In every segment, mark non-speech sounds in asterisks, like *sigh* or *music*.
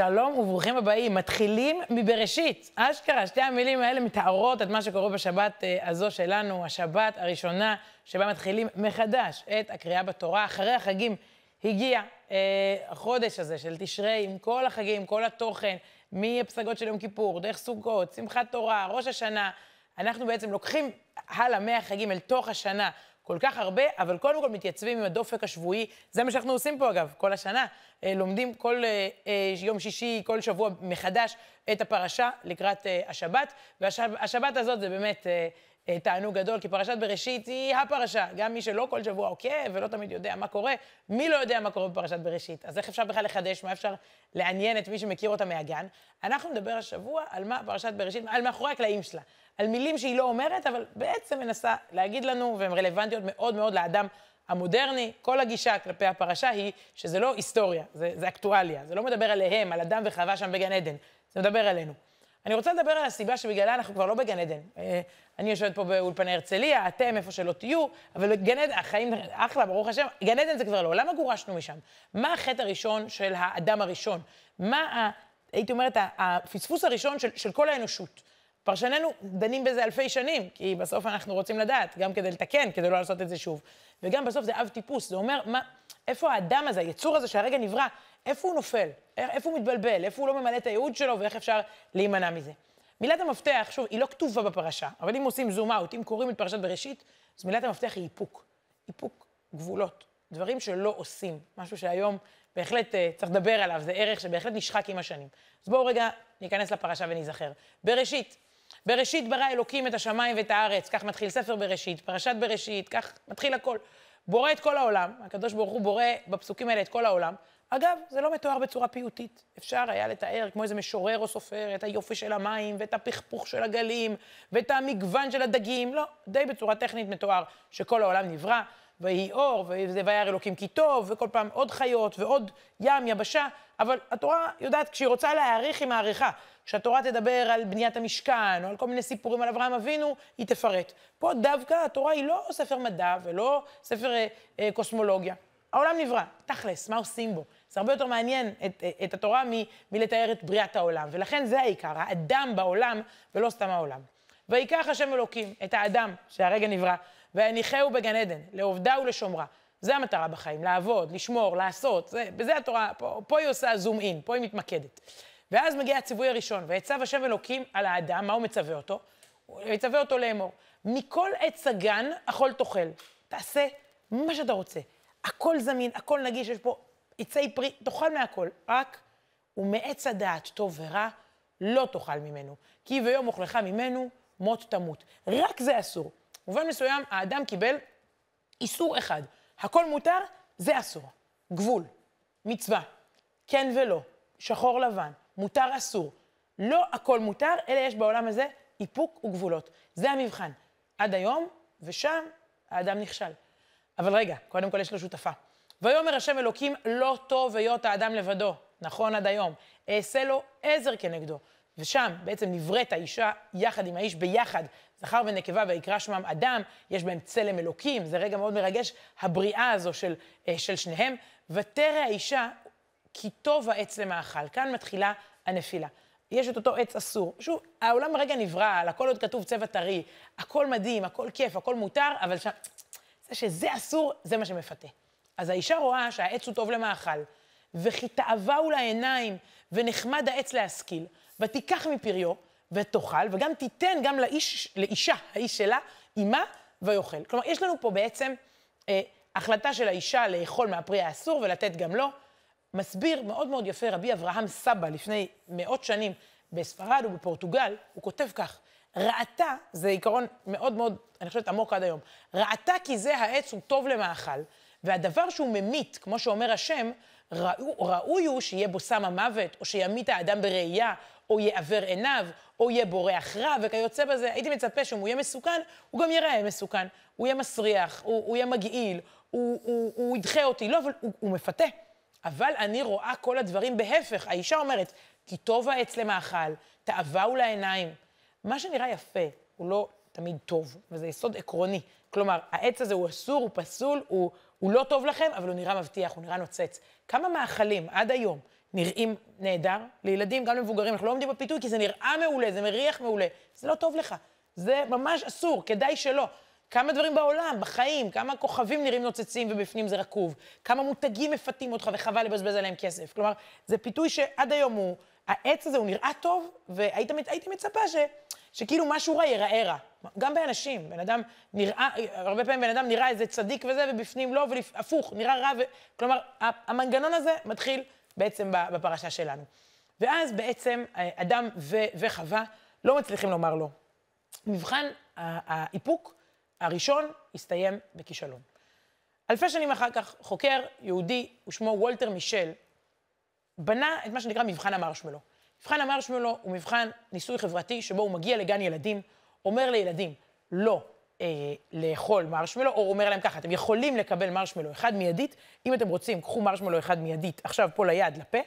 שלום וברוכים הבאים. מתחילים מבראשית. אשכרה, שתי המילים האלה מתארות את מה שקורה בשבת אה, הזו שלנו, השבת הראשונה שבה מתחילים מחדש את הקריאה בתורה. אחרי החגים הגיע אה, החודש הזה של תשרי עם כל החגים, כל התוכן, מהפסגות של יום כיפור, דרך סוכות, שמחת תורה, ראש השנה. אנחנו בעצם לוקחים הלאה מהחגים אל תוך השנה כל כך הרבה, אבל קודם כל מתייצבים עם הדופק השבועי. זה מה שאנחנו עושים פה, אגב, כל השנה. אה, לומדים כל אה, אה, יום שישי, כל שבוע מחדש את הפרשה לקראת השבת. והשבת הזאת זה באמת תענוג גדול, כי פרשת בראשית היא הפרשה. גם מי שלא כל שבוע עוקב ולא תמיד יודע מה קורה, מי לא יודע מה קורה בפרשת בראשית? אז איך אפשר בכלל לחדש? מה אפשר לעניין את מי שמכיר אותה מהגן? אנחנו נדבר השבוע על מה פרשת בראשית, על מאחורי הקלעים שלה. על מילים שהיא לא אומרת, אבל בעצם מנסה להגיד לנו, והן רלוונטיות מאוד מאוד לאדם המודרני. כל הגישה כלפי הפרשה היא שזה לא היסטוריה, זה, זה אקטואליה. זה לא מדבר עליהם, על אדם וחווה שם בגן עדן, זה מדבר עלינו. אני רוצה לדבר על הסיבה שבגללה אנחנו כבר לא בגן עדן. אה, אני יושבת פה באולפני הרצליה, אתם איפה שלא תהיו, אבל גן עדן, החיים אחלה, ברוך השם, גן עדן זה כבר לא. למה גורשנו משם? מה החטא הראשון של האדם הראשון? מה, הייתי אומרת, הפספוס הראשון של, של כל האנושות? פרשנינו דנים בזה אלפי שנים, כי בסוף אנחנו רוצים לדעת, גם כדי לתקן, כדי לא לעשות את זה שוב. וגם בסוף זה אב טיפוס, זה אומר, מה, איפה האדם הזה, היצור הזה שהרגע נברא, איפה הוא נופל? איפה הוא מתבלבל? איפה הוא לא ממלא את הייעוד שלו ואיך אפשר להימנע מזה? מילת המפתח, שוב, היא לא כתובה בפרשה, אבל אם עושים זום אאוט, אם קוראים את פרשת בראשית, אז מילת המפתח היא איפוק. איפוק גבולות, דברים שלא עושים, משהו שהיום בהחלט uh, צריך לדבר עליו, זה ערך שבהחלט נשחק עם השנים. אז בואו רגע ניכנס לפרשה וניזכר. בראשית, בראשית ברא אלוקים את השמיים ואת הארץ, כך מתחיל ספר בראשית, פרשת בראשית, כך מתחיל הכל. בורא את כל העולם, הקדוש ברוך הוא בורא בפסוקים האלה את כל העולם. אגב, זה לא מתואר בצורה פיוטית. אפשר היה לתאר, כמו איזה משורר או סופר, את היופי של המים, ואת הפכפוך של הגלים, ואת המגוון של הדגים. לא, די בצורה טכנית מתואר שכל העולם נברא, ויהי אור, וירא אלוקים כי טוב, וכל פעם עוד חיות, ועוד ים, יבשה. אבל התורה יודעת, כשהיא רוצה להעריך, היא מעריכה. כשהתורה תדבר על בניית המשכן, או על כל מיני סיפורים על אברהם אבינו, היא תפרט. פה דווקא התורה היא לא ספר מדע ולא ספר אה, אה, קוסמולוגיה. העולם נברא, תכלס, מה עושים בו? זה הרבה יותר מעניין את, את התורה מ, מלתאר את בריאת העולם, ולכן זה העיקר, האדם בעולם, ולא סתם העולם. ויקח השם אלוקים את האדם שהרגע נברא, ויניחהו בגן עדן, לעובדה ולשומרה. זה המטרה בחיים, לעבוד, לשמור, לעשות, זה, בזה התורה, פה, פה היא עושה זום אין, פה היא מתמקדת. ואז מגיע הציווי הראשון, ויצב השם אלוקים על האדם, מה הוא מצווה אותו? הוא יצווה אותו לאמור. מכל עץ הגן אכול תאכל. תעשה מה שאתה רוצה. הכל זמין, הכל נגיש, יש פה עצי פרי, תאכל מהכל. רק, ומעץ הדעת טוב ורע, לא תאכל ממנו. כי ביום אוכלך ממנו, מות תמות. רק זה אסור. במובן מסוים, האדם קיבל איסור אחד. הכל מותר, זה אסור. גבול, מצווה, כן ולא, שחור לבן, מותר אסור. לא הכל מותר, אלא יש בעולם הזה איפוק וגבולות. זה המבחן. עד היום, ושם האדם נכשל. אבל רגע, קודם כל יש לו שותפה. ויאמר השם אלוקים, לא טוב היות האדם לבדו. נכון עד היום. אעשה לו עזר כנגדו. ושם בעצם נבראת האישה יחד עם האיש ביחד, זכר ונקבה ויקרא שמם אדם, יש בהם צלם אלוקים, זה רגע מאוד מרגש, הבריאה הזו של, אה, של שניהם. ותרא האישה, כי טוב העץ למאכל. כאן מתחילה הנפילה. יש את אותו עץ אסור. שוב, העולם רגע נברא, על הכל עוד כתוב צבע טרי, הכל מדהים, הכל כיף, הכל מותר, אבל שם, זה שזה אסור, זה מה שמפתה. אז האישה רואה שהעץ הוא טוב למאכל, וכי תאווהו לעיניים, ונחמד העץ להשכיל, ותיקח מפריו, ותאכל, וגם תיתן גם לאיש, לאישה, האיש שלה, עמה, ויאכל. כלומר, יש לנו פה בעצם אה, החלטה של האישה לאכול מהפרי האסור ולתת גם לו. מסביר מאוד מאוד יפה רבי אברהם סבא לפני מאות שנים בספרד ובפורטוגל, הוא כותב כך, ראתה, זה עיקרון מאוד מאוד, אני חושבת, עמוק עד היום, ראתה כי זה העץ הוא טוב למאכל, והדבר שהוא ממית, כמו שאומר השם, ראו, ראוי הוא שיהיה בו סם המוות, או שימית האדם בראייה, או יעוור עיניו, או יהיה בורח רע, וכיוצא בזה, הייתי מצפה שאם הוא יהיה מסוכן, הוא גם יראה מסוכן. הוא יהיה מסריח, הוא, הוא יהיה מגעיל, הוא, הוא, הוא ידחה אותי, לא, אבל הוא, הוא מפתה. אבל אני רואה כל הדברים בהפך. האישה אומרת, כי טוב העץ למאכל, תאווה הוא לעיניים. מה שנראה יפה הוא לא תמיד טוב, וזה יסוד עקרוני. כלומר, העץ הזה הוא אסור, הוא פסול, הוא, הוא לא טוב לכם, אבל הוא נראה מבטיח, הוא נראה נוצץ. כמה מאכלים עד היום נראים נהדר, לילדים, גם למבוגרים, אנחנו לא עומדים בפיתוי כי זה נראה מעולה, זה מריח מעולה, זה לא טוב לך, זה ממש אסור, כדאי שלא. כמה דברים בעולם, בחיים, כמה כוכבים נראים נוצצים ובפנים זה רקוב, כמה מותגים מפתים אותך וחבל לבזבז עליהם כסף. כלומר, זה פיתוי שעד היום הוא, העץ הזה הוא נראה טוב, והייתי מצפה ש, שכאילו משהו רע ייראה רע. גם באנשים, בן אדם נראה, הרבה פעמים בן אדם נראה איזה צדיק וזה, ובפנים לא, והפוך, נראה רע, ו... כלומר, המנגנון הזה מתחיל בעצם בפרשה שלנו. ואז בעצם אה, אדם ו- וחווה לא מצליחים לומר לא. מבחן האיפוק הראשון הסתיים בכישלון. אלפי שנים אחר כך, חוקר יהודי, ושמו וולטר מישל, בנה את מה שנקרא מבחן המרשמלו. מבחן המרשמלו הוא מבחן ניסוי חברתי שבו הוא מגיע לגן ילדים, אומר לילדים לא אה, לאכול מרשמלו, או אומר להם ככה, אתם יכולים לקבל מרשמלו אחד מיידית, אם אתם רוצים, קחו מרשמלו אחד מיידית, עכשיו פה ליד, לפה,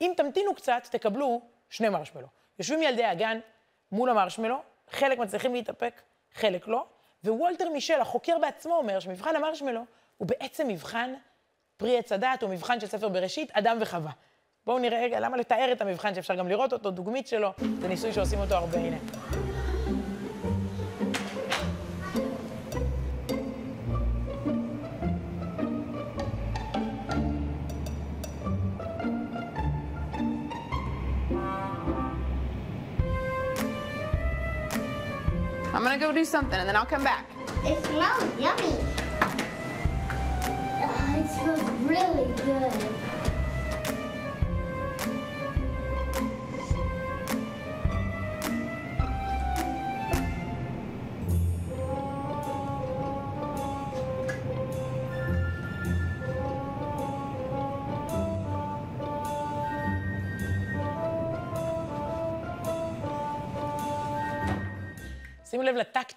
אם תמתינו קצת, תקבלו שני מרשמלו. יושבים ילדי הגן מול המרשמלו, חלק מצליחים להתאפק, חלק לא, ווולטר מישל, החוקר בעצמו, אומר שמבחן המרשמלו הוא בעצם מבחן פרי עץ הדת, הוא מבחן של ספר בראשית, אדם וחווה. בואו נראה רגע למה לתאר את המבחן שאפשר גם לראות אותו, דוגמית שלו, זה ניסוי שעושים אותו הרבה, הנה. I'm gonna go do something and then I'll come back. It smells yummy. Uh, it smells really good.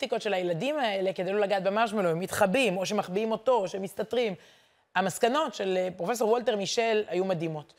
לב לטקטיקות של הילדים האלה כדי לא לגעת במרשמלו, הם מתחבאים, או שמחביאים אותו, או שמסתתרים. המסקנות של אה, פרופסור וולטר מישל היו מדהימות.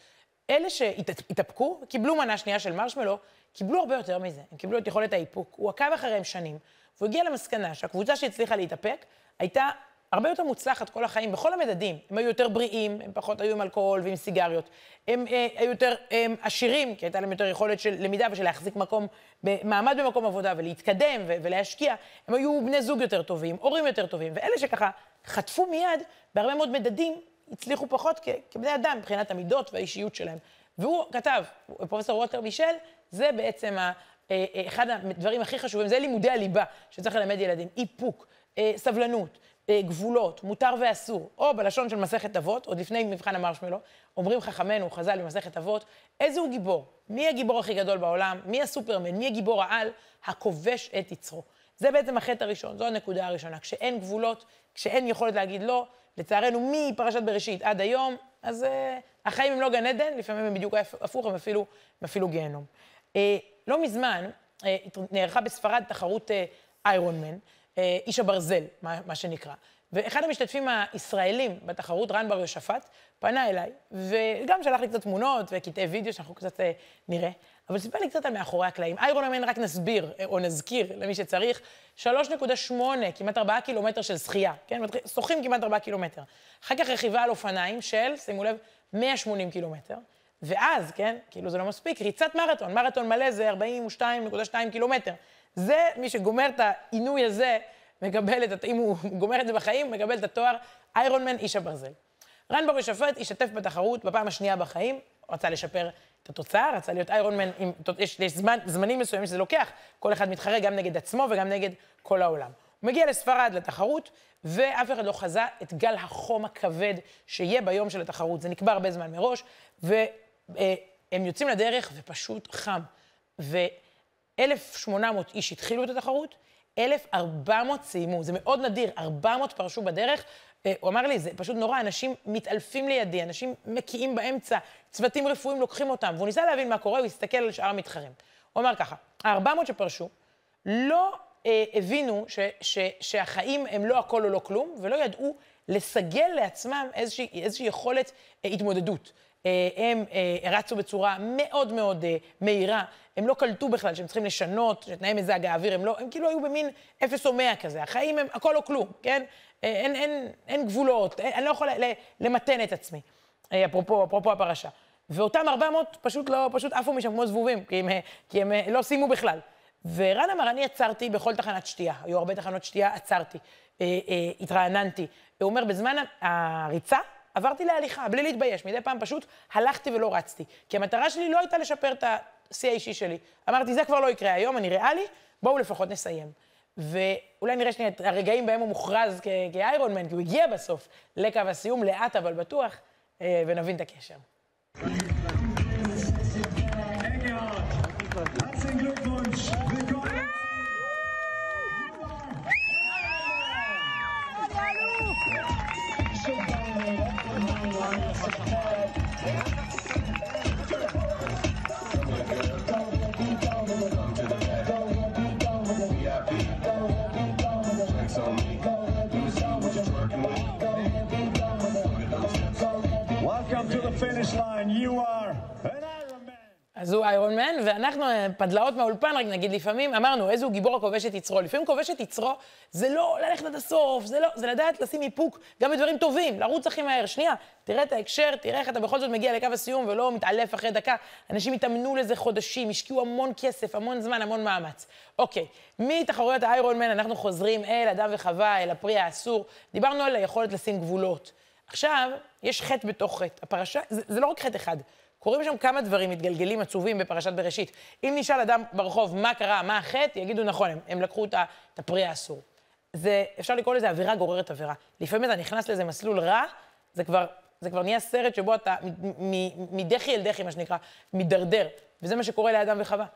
אלה שהתאפקו, קיבלו מנה שנייה של מרשמלו, קיבלו הרבה יותר מזה. הם קיבלו את יכולת האיפוק. הוא עקב אחריהם שנים, והוא הגיע למסקנה שהקבוצה שהצליחה להתאפק הייתה הרבה יותר מוצלחת כל החיים, בכל המדדים. הם היו יותר בריאים, הם פחות היו עם אלכוהול ועם סיגריות. הם אה, היו יותר אה, עשירים, כי הייתה להם יותר יכולת של למידה ושל להחזיק מקום, מעמד במקום עבודה ולהתקדם ו- ולהשקיע. הם היו בני זוג יותר טובים, הורים יותר טובים. ואלה שככה חטפו מיד, בהרבה מאוד מדדים, הצליחו פחות כ- כבני אדם מבחינת המידות והאישיות שלהם. והוא כתב, פרופסור ווטר מישל, זה בעצם ה... אה, אה, אחד הדברים הכי חשובים, זה לימודי הליבה שצריך ללמד ילדים, איפוק, אה, סבלנות, גבולות, מותר ואסור, או בלשון של מסכת אבות, עוד לפני מבחן המרשמלו, אומרים חכמינו, חז"ל במסכת אבות, איזה הוא גיבור? מי הגיבור הכי גדול בעולם? מי הסופרמן? מי הגיבור העל? הכובש את יצרו. זה בעצם החטא הראשון, זו הנקודה הראשונה. כשאין גבולות, כשאין יכולת להגיד לא, לצערנו מפרשת בראשית עד היום, אז uh, החיים הם לא גן עדן, לפעמים הם בדיוק הפוך, הם אפילו, אפילו גיהנום. Uh, לא מזמן uh, נערכה בספרד תחרות איירון מן, אה, איש הברזל, מה, מה שנקרא. ואחד המשתתפים הישראלים בתחרות, רן בר יושפט, פנה אליי, וגם שלח לי קצת תמונות וקטעי וידאו שאנחנו קצת אה, נראה, אבל סיפר לי קצת על מאחורי הקלעים. איירון אמן, רק נסביר, אה, או נזכיר למי שצריך, 3.8, כמעט 4 קילומטר של שחייה, כן? שוחים כמעט 4 קילומטר. אחר כך רכיבה על אופניים של, שימו לב, 180 קילומטר. ואז, כן, כאילו זה לא מספיק, ריצת מרתון, מרתון מלא זה 42.2 קילומטר. זה, מי שגומר את העינוי הזה, מקבל את. אם הוא *laughs* גומר את זה בחיים, מקבל את התואר איירון מן איש הברזל. רן בר שופט השתתף בתחרות בפעם השנייה בחיים, רצה לשפר את התוצאה, רצה להיות איירון מן, עם, יש, יש זמן, זמנים מסוימים שזה לוקח, כל אחד מתחרה גם נגד עצמו וגם נגד כל העולם. הוא מגיע לספרד לתחרות, ואף אחד לא חזה את גל החום הכבד שיהיה ביום של התחרות. זה נקבע הרבה זמן מראש, והם יוצאים לדרך ופשוט חם. ו... 1,800 איש התחילו את התחרות, 1,400 סיימו. זה מאוד נדיר, 400 פרשו בדרך. אה, הוא אמר לי, זה פשוט נורא, אנשים מתעלפים לידי, אנשים מקיאים באמצע, צוותים רפואיים לוקחים אותם. והוא ניסה להבין מה קורה, הוא הסתכל על שאר המתחרים. הוא אמר ככה, ה-400 שפרשו, לא אה, הבינו ש, ש, שהחיים הם לא הכל או לא כלום, ולא ידעו לסגל לעצמם איזושהי, איזושהי יכולת אה, התמודדות. אה, הם אה, רצו בצורה מאוד מאוד אה, מהירה, הם לא קלטו בכלל שהם צריכים לשנות, שתנאי מזג האוויר, הם לא, הם כאילו היו במין אפס או מאה כזה, החיים הם הכל או כלום, כן? אין, אין, אין גבולות, אין, אני לא יכולה למתן את עצמי, אפרופו, אפרופו הפרשה. ואותם 400 פשוט לא, פשוט עפו משם כמו זבובים, כי הם, כי הם לא סיימו בכלל. ורן אמר, אני עצרתי בכל תחנת שתייה, היו הרבה תחנות שתייה, עצרתי, אה, אה, התרעננתי. הוא אומר, בזמן הריצה עברתי להליכה, בלי להתבייש, מדי פעם פשוט הלכתי ולא רצתי. כי המטרה שלי לא הייתה לשפר את השיא האישי שלי. אמרתי, זה כבר לא יקרה היום, אני ריאלי, בואו לפחות נסיים. ואולי נראה שנייה את הרגעים בהם הוא מוכרז כאיירון מן, כי הוא הגיע בסוף לקו הסיום, לאט אבל בטוח, אה, ונבין את הקשר. Yeah. איירון מן, ואנחנו אה, פדלאות מהאולפן, רק נגיד לפעמים, אמרנו, איזה הוא גיבור הכובש את יצרו. לפעמים כובש את יצרו, זה לא ללכת עד הסוף, זה לא, זה לדעת לשים איפוק גם בדברים טובים, לרוץ הכי מהר. שנייה, תראה את ההקשר, תראה איך אתה בכל זאת מגיע לקו הסיום ולא מתעלף אחרי דקה. אנשים התאמנו לזה חודשים, השקיעו המון כסף, המון זמן, המון מאמץ. אוקיי, מתחרויות האיירון מן אנחנו חוזרים אל אדם וחווה, אל הפרי האסור. דיברנו על היכולת לשים גבולות. עכשיו, יש חטא בתוך חטא. הפרשה, זה, זה לא רק חטא אחד. קורים שם כמה דברים מתגלגלים עצובים בפרשת בראשית. אם נשאל אדם ברחוב מה קרה, מה החטא, יגידו נכון, הם, הם לקחו את הפרי האסור. זה, אפשר לקרוא לזה עבירה גוררת עבירה. לפעמים אתה נכנס לאיזה מסלול רע, זה כבר, זה כבר נהיה סרט שבו אתה מדחי אל דחי, מה שנקרא, מידרדר. וזה מה שקורה לאדם וחווה.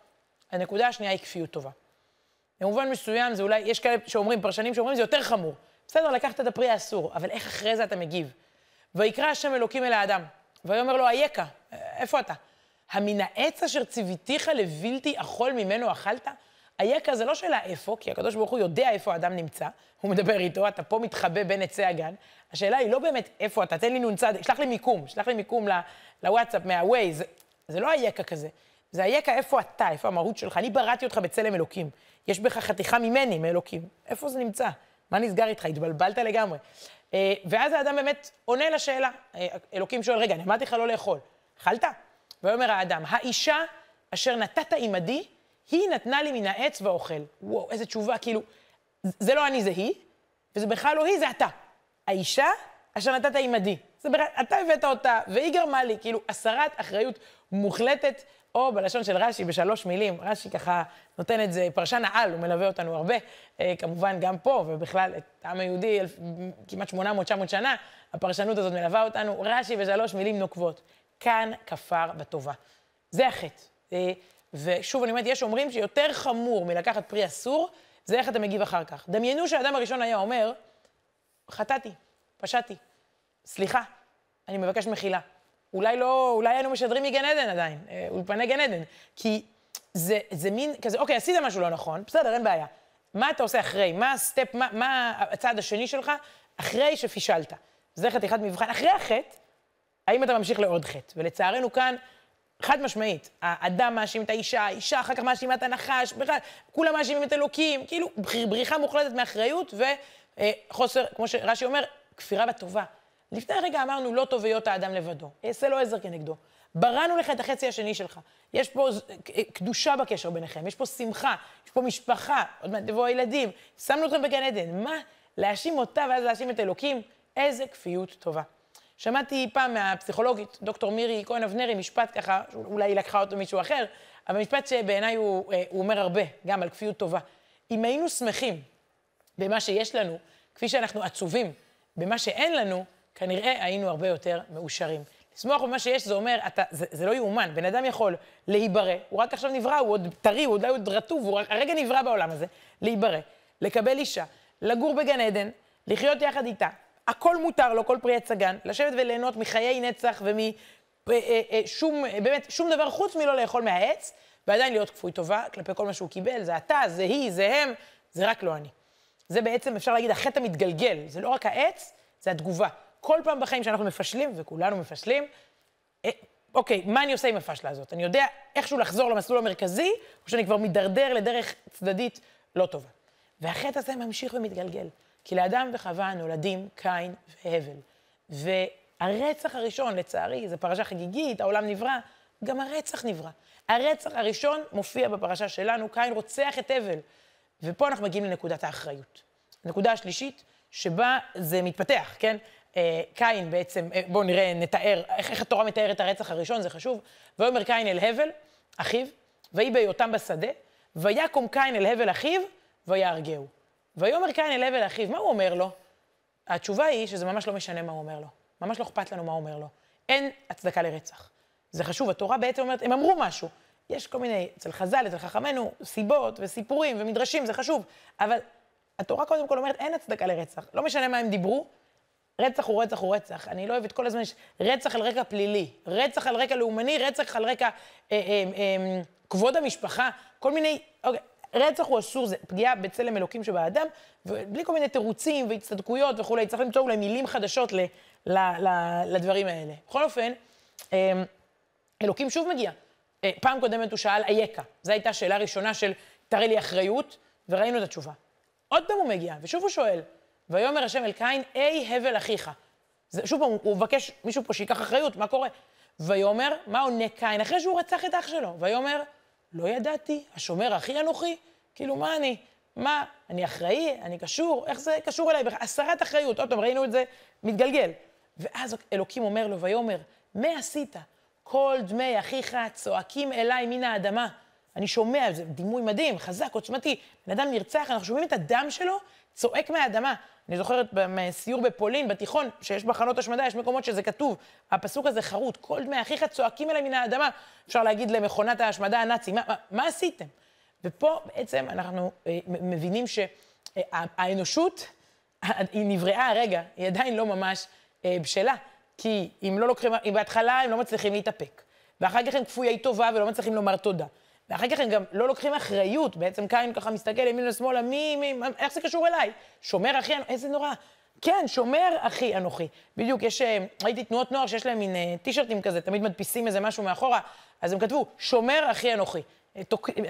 הנקודה השנייה היא כפיות טובה. במובן מסוים זה אולי, יש כאלה שאומרים, פרשנים שאומרים, זה יותר חמור. בסדר, לקחת את הפרי האסור, אבל איך אחרי זה אתה מגיב? ויקרא השם אלוקים אל האדם, ויאמר לו, אייכה, איפה אתה? המן העץ אשר ציוויתיך לבלתי אכול ממנו אכלת? אייכה זה לא שאלה איפה, כי הקדוש ברוך הוא יודע איפה האדם נמצא, הוא מדבר איתו, אתה פה מתחבא בין עצי הגן. השאלה היא לא באמת איפה אתה, תן לי נ"צ, שלח לי מיקום, שלח לי מיקום לוואטסאפ, מהווייז, זה, זה לא אייכה כזה. זה אייכה איפה אתה, איפה המהות שלך. אני בראתי אותך בצלם אלוקים. יש בך חתיכה ממני, מאלוקים. איפה זה נמצא? מה נסגר איתך? התבלבלת לגמרי. אה, ואז האדם באמת עונה לשאלה. אה, אלוקים שואל, רגע, אני אמרתי לך לא לאכול. אכלת? ויאמר האדם, האישה אשר נתת עמדי, היא נתנה לי מן העץ ואוכל. וואו, איזה תשובה, כאילו, זה לא אני, זה היא, וזה בכלל לא היא, זה אתה. האישה אשר נתת עמדי. זה בכלל, אתה הבאת אותה, והיא גרמה לי, כאילו, הסרת אחריות מוחלטת או בלשון של רש"י, בשלוש מילים, רש"י ככה נותן את זה, פרשן העל, הוא מלווה אותנו הרבה, אה, כמובן גם פה, ובכלל את העם היהודי כמעט 800-900 שנה, הפרשנות הזאת מלווה אותנו, רש"י בשלוש מילים נוקבות, כאן כפר בטובה. זה החטא. אה, ושוב, אני אומרת, יש אומרים שיותר חמור מלקחת פרי אסור, זה איך אתה מגיב אחר כך. דמיינו שהאדם הראשון היה אומר, חטאתי, פשעתי, סליחה, אני מבקש מחילה. אולי לא, אולי היינו משדרים מגן עדן עדיין, אה, אולפני גן עדן. כי זה, זה מין כזה, אוקיי, עשית משהו לא נכון, בסדר, אין בעיה. מה אתה עושה אחרי? מה הסטפ, מה, מה הצעד השני שלך אחרי שפישלת? זה חתיכת מבחן. אחרי החטא, האם אתה ממשיך לעוד חטא? ולצערנו כאן, חד משמעית, האדם מאשים את האישה, האישה אחר כך מאשימה את הנחש, בכלל, כולם מאשימים את אלוקים, כאילו בריחה מוחלטת מאחריות וחוסר, כמו שרש"י אומר, כפירה בטובה. לפני רגע אמרנו, לא טוב היות האדם לבדו. אעשה לו עזר כנגדו. בראנו לך את החצי השני שלך. יש פה קדושה בקשר ביניכם, יש פה שמחה, יש פה משפחה, עוד מעט תבואו הילדים, שמנו אתכם בגן עדן. מה? להאשים אותה ואז להאשים את אלוקים? איזה כפיות טובה. שמעתי פעם מהפסיכולוגית, דוקטור מירי כהן אבנרי, משפט ככה, אולי היא לקחה אותו מישהו אחר, אבל משפט שבעיניי הוא, אה, הוא אומר הרבה, גם על כפיות טובה. אם היינו שמחים במה שיש לנו, כפי שאנחנו עצובים במה שאין לנו, כנראה היינו הרבה יותר מאושרים. לשמוח במה שיש, זה אומר, אתה, זה, זה לא יאומן. בן אדם יכול להיברא, הוא רק עכשיו נברא, הוא עוד טרי, הוא אולי עוד רטוב, הוא הרגע נברא בעולם הזה, להיברא, לקבל אישה, לגור בגן עדן, לחיות יחד איתה. הכל מותר לו, כל פרי עץ הגן, לשבת וליהנות מחיי נצח ומשום, אה, אה, אה, באמת, שום דבר חוץ מלא לאכול מהעץ, ועדיין להיות כפוי טובה כלפי כל מה שהוא קיבל, זה אתה, זה היא, זה הם, זה רק לא אני. זה בעצם, אפשר להגיד, החטא המתגלגל, זה לא רק העץ, זה התגובה. כל פעם בחיים שאנחנו מפשלים, וכולנו מפשלים, אה, אוקיי, מה אני עושה עם הפשלה הזאת? אני יודע איכשהו לחזור למסלול המרכזי, או שאני כבר מידרדר לדרך צדדית לא טובה. והחטא הזה ממשיך ומתגלגל. כי לאדם וחווה נולדים קין והבל. הרצח הראשון, לצערי, זו פרשה חגיגית, העולם נברא, גם הרצח נברא. הרצח הראשון מופיע בפרשה שלנו, קין רוצח את הבל. ופה אנחנו מגיעים לנקודת האחריות. הנקודה השלישית, שבה זה מתפתח, כן? אה, קין בעצם, אה, בואו נראה, נתאר, איך, איך התורה מתארת את הרצח הראשון, זה חשוב. ויאמר קין אל הבל, אחיו, ויהי בהיותם בשדה, ויקום קין אל הבל אחיו, ויהרגהו. ויאמר קין אל הבל אחיו, מה הוא אומר לו? התשובה היא שזה ממש לא משנה מה הוא אומר לו. ממש לא אכפת לנו מה הוא אומר לו. אין הצדקה לרצח. זה חשוב, התורה בעצם אומרת, הם אמרו משהו. יש כל מיני, אצל חז"ל, אצל חכמינו, סיבות וסיפורים ומדרשים, זה חשוב. אבל התורה קודם כל אומרת, אין הצדקה לרצח. לא משנה מה הם דיברו, רצח הוא רצח הוא רצח. אני לא אוהבת כל הזמן, רצח על רקע פלילי, רצח על רקע לאומני, רצח על רקע אה, אה, אה, כבוד המשפחה, כל מיני, אוקיי, רצח הוא אסור, זה פגיעה בצלם אלוקים שבאדם, ובלי כל מיני תירוצים והצטדקויות וכולי, צריך למצוא אולי מילים חדשות ל, ל, ל, לדברים האלה. בכל אופן, אה, אלוקים שוב מגיע. אה, פעם קודמת הוא שאל אייכה, זו הייתה שאלה ראשונה של תראה לי אחריות, וראינו את התשובה. עוד פעם הוא מגיע, ושוב הוא שואל, ויאמר השם אל קין, אי הבל אחיך. זה, שוב פעם, הוא מבקש מישהו פה שייקח אחריות, מה קורה? ויאמר, מה עונה קין? אחרי שהוא רצח את אח שלו. ויאמר, לא ידעתי, השומר אחי אנוכי? כאילו, מה אני? מה, אני אחראי? אני קשור? איך זה קשור אליי? הסרת אחריות. עוד פעם, ראינו את זה מתגלגל. ואז אלוקים אומר לו, ויאמר, מה עשית? כל דמי אחיך צועקים אליי מן האדמה. אני שומע, זה דימוי מדהים, חזק, עוצמתי. בן אדם נרצח, אנחנו שומעים את הדם שלו צועק מהאדמה. אני זוכרת בסיור בפולין, בתיכון, שיש מחנות השמדה, יש מקומות שזה כתוב. הפסוק הזה חרוט, כל דמי אחיך צועקים אליי מן האדמה. אפשר להגיד למכונת ההשמדה הנאצי, מה, מה, מה עשיתם? ופה בעצם אנחנו אה, מבינים שהאנושות, אה, *laughs* היא נבראה הרגע, היא עדיין לא ממש אה, בשלה. כי אם לא לוקחים, אם בהתחלה הם לא מצליחים להתאפק, ואחר כך הם כפויי טובה ולא מצליחים לומר תודה. ואחר כך הם גם לא לוקחים אחריות, בעצם קין ככה מסתכל ימין ושמאלה, מי, מי, איך זה קשור אליי? שומר אחי, איזה נורא. כן, שומר אחי אנוכי. בדיוק, יש, אה, ראיתי תנועות נוער שיש להם מין אה, טישרטים כזה, תמיד מדפיסים איזה משהו מאחורה, אז הם כתבו, שומר אחי אנוכי. אה,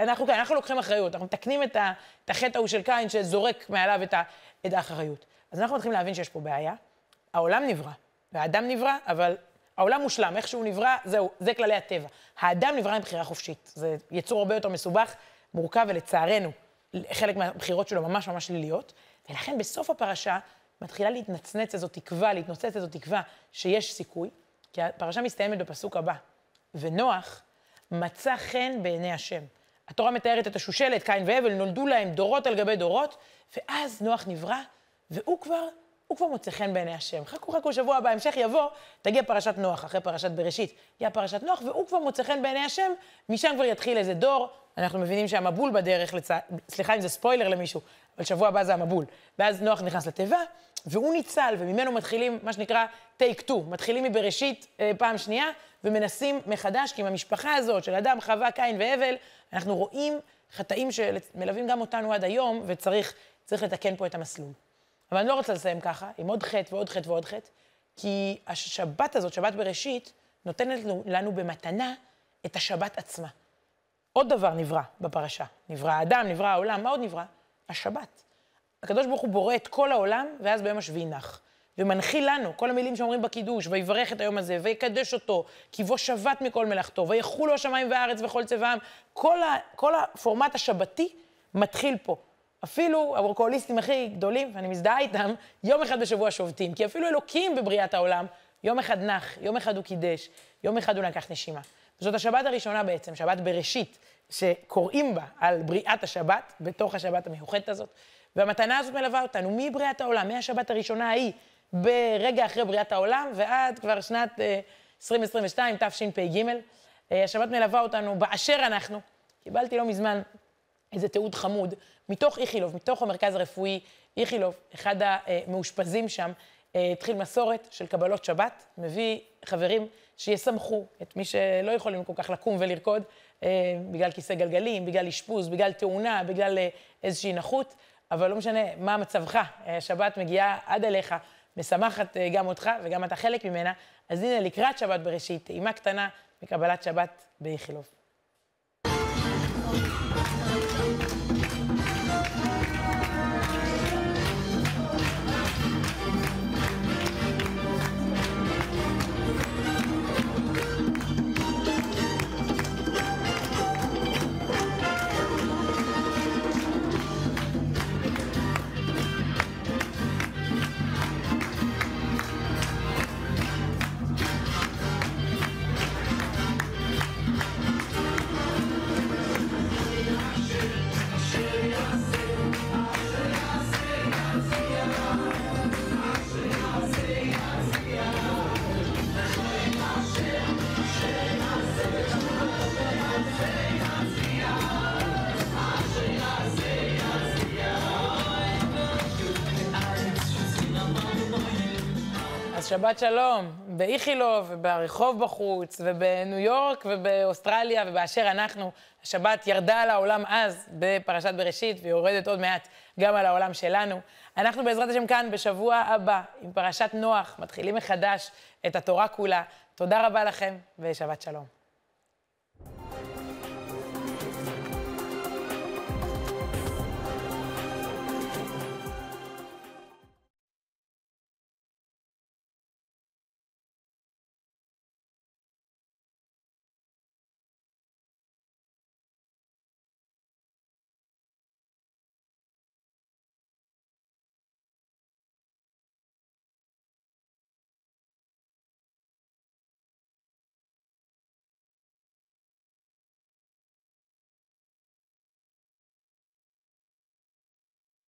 אנחנו, כן, אנחנו לוקחים אחריות, אנחנו מתקנים את, ה, את החטא ההוא של קין שזורק מעליו את, ה, את האחריות. אז אנחנו מתחילים להבין שיש פה בעיה. העולם נברא, והאדם נברא, אבל העולם מושלם, איך שהוא נברא, זהו, זה כללי הטבע. האדם נברא מבחירה חופשית. זה יצור הרבה יותר מסובך, מורכב, ולצערנו, חלק מהבחירות שלו ממש ממש שליליות. ולכן בסוף הפרשה מתחילה להתנצנץ איזו תקווה, להתנוצץ איזו תקווה שיש סיכוי, כי הפרשה מסתיימת בפסוק הבא. ונוח מצא חן בעיני השם. התורה מתארת את השושלת, קין והבל, נולדו להם דורות על גבי דורות, ואז נוח נברא, והוא כבר הוא כבר מוצא חן בעיני השם. חכו, חכו, שבוע הבא, המשך יבוא, תגיע פרשת נוח, אחרי פרשת בראשית, תגיע פרשת נוח, והוא כבר מוצא חן בעיני השם, משם כבר יתחיל איזה דור, אנחנו מבינים שהמבול בדרך, לצ... סליחה אם זה ספוילר למישהו, אבל שבוע הבא זה המבול. ואז נוח נכנס לתיבה, והוא ניצל, וממנו מתחילים, מה שנקרא, take two, מתחילים מבראשית אה, פעם שנייה, ומנסים מחדש, כי עם המשפחה הזאת של אדם, חווה, קין והבל, אנחנו רואים חטאים שמלווים גם אותנו עד היום, וצריך לתקן פה את המסלול. אבל אני לא רוצה לסיים ככה, עם עוד חטא ועוד חטא ועוד חטא, כי השבת הזאת, שבת בראשית, נותנת לנו במתנה את השבת עצמה. עוד דבר נברא בפרשה. נברא האדם, נברא העולם, מה עוד נברא? השבת. הקדוש ברוך הוא בורא את כל העולם, ואז ביום השביעי נח. ומנחיל לנו, כל המילים שאומרים בקידוש, ויברך את היום הזה, ויקדש אותו, כי בו שבת מכל מלאכתו, ויחולו השמיים והארץ וכל צבעם. כל, ה, כל הפורמט השבתי מתחיל פה. אפילו הוורקוהוליסטים הכי גדולים, ואני מזדהה איתם, יום אחד בשבוע שובתים. כי אפילו אלוקים בבריאת העולם, יום אחד נח, יום אחד הוא קידש, יום אחד הוא לקח נשימה. זאת השבת הראשונה בעצם, שבת בראשית, שקוראים בה על בריאת השבת, בתוך השבת המיוחדת הזאת. והמתנה הזאת מלווה אותנו מבריאת העולם, מהשבת הראשונה ההיא, ברגע אחרי בריאת העולם, ועד כבר שנת uh, 2022, תשפ"ג. Uh, השבת מלווה אותנו באשר אנחנו. קיבלתי לא מזמן איזה תיעוד חמוד, מתוך איכילוב, מתוך המרכז הרפואי איכילוב, אחד המאושפזים שם, אה, התחיל מסורת של קבלות שבת, מביא חברים שיסמכו את מי שלא יכולים כל כך לקום ולרקוד, אה, בגלל כיסא גלגלים, בגלל אשפוז, בגלל תאונה, בגלל אה, איזושהי נכות, אבל לא משנה מה מצבך, השבת מגיעה עד אליך, משמחת גם אותך וגם אתה חלק ממנה, אז הנה לקראת שבת בראשית, טעימה קטנה מקבלת שבת באיכילוב. שבת שלום. באיכילוב, וברחוב בחוץ, ובניו יורק, ובאוסטרליה, ובאשר אנחנו. השבת ירדה על העולם אז, בפרשת בראשית, ויורדת עוד מעט גם על העולם שלנו. אנחנו בעזרת השם כאן בשבוע הבא, עם פרשת נוח, מתחילים מחדש את התורה כולה. תודה רבה לכם, ושבת שלום.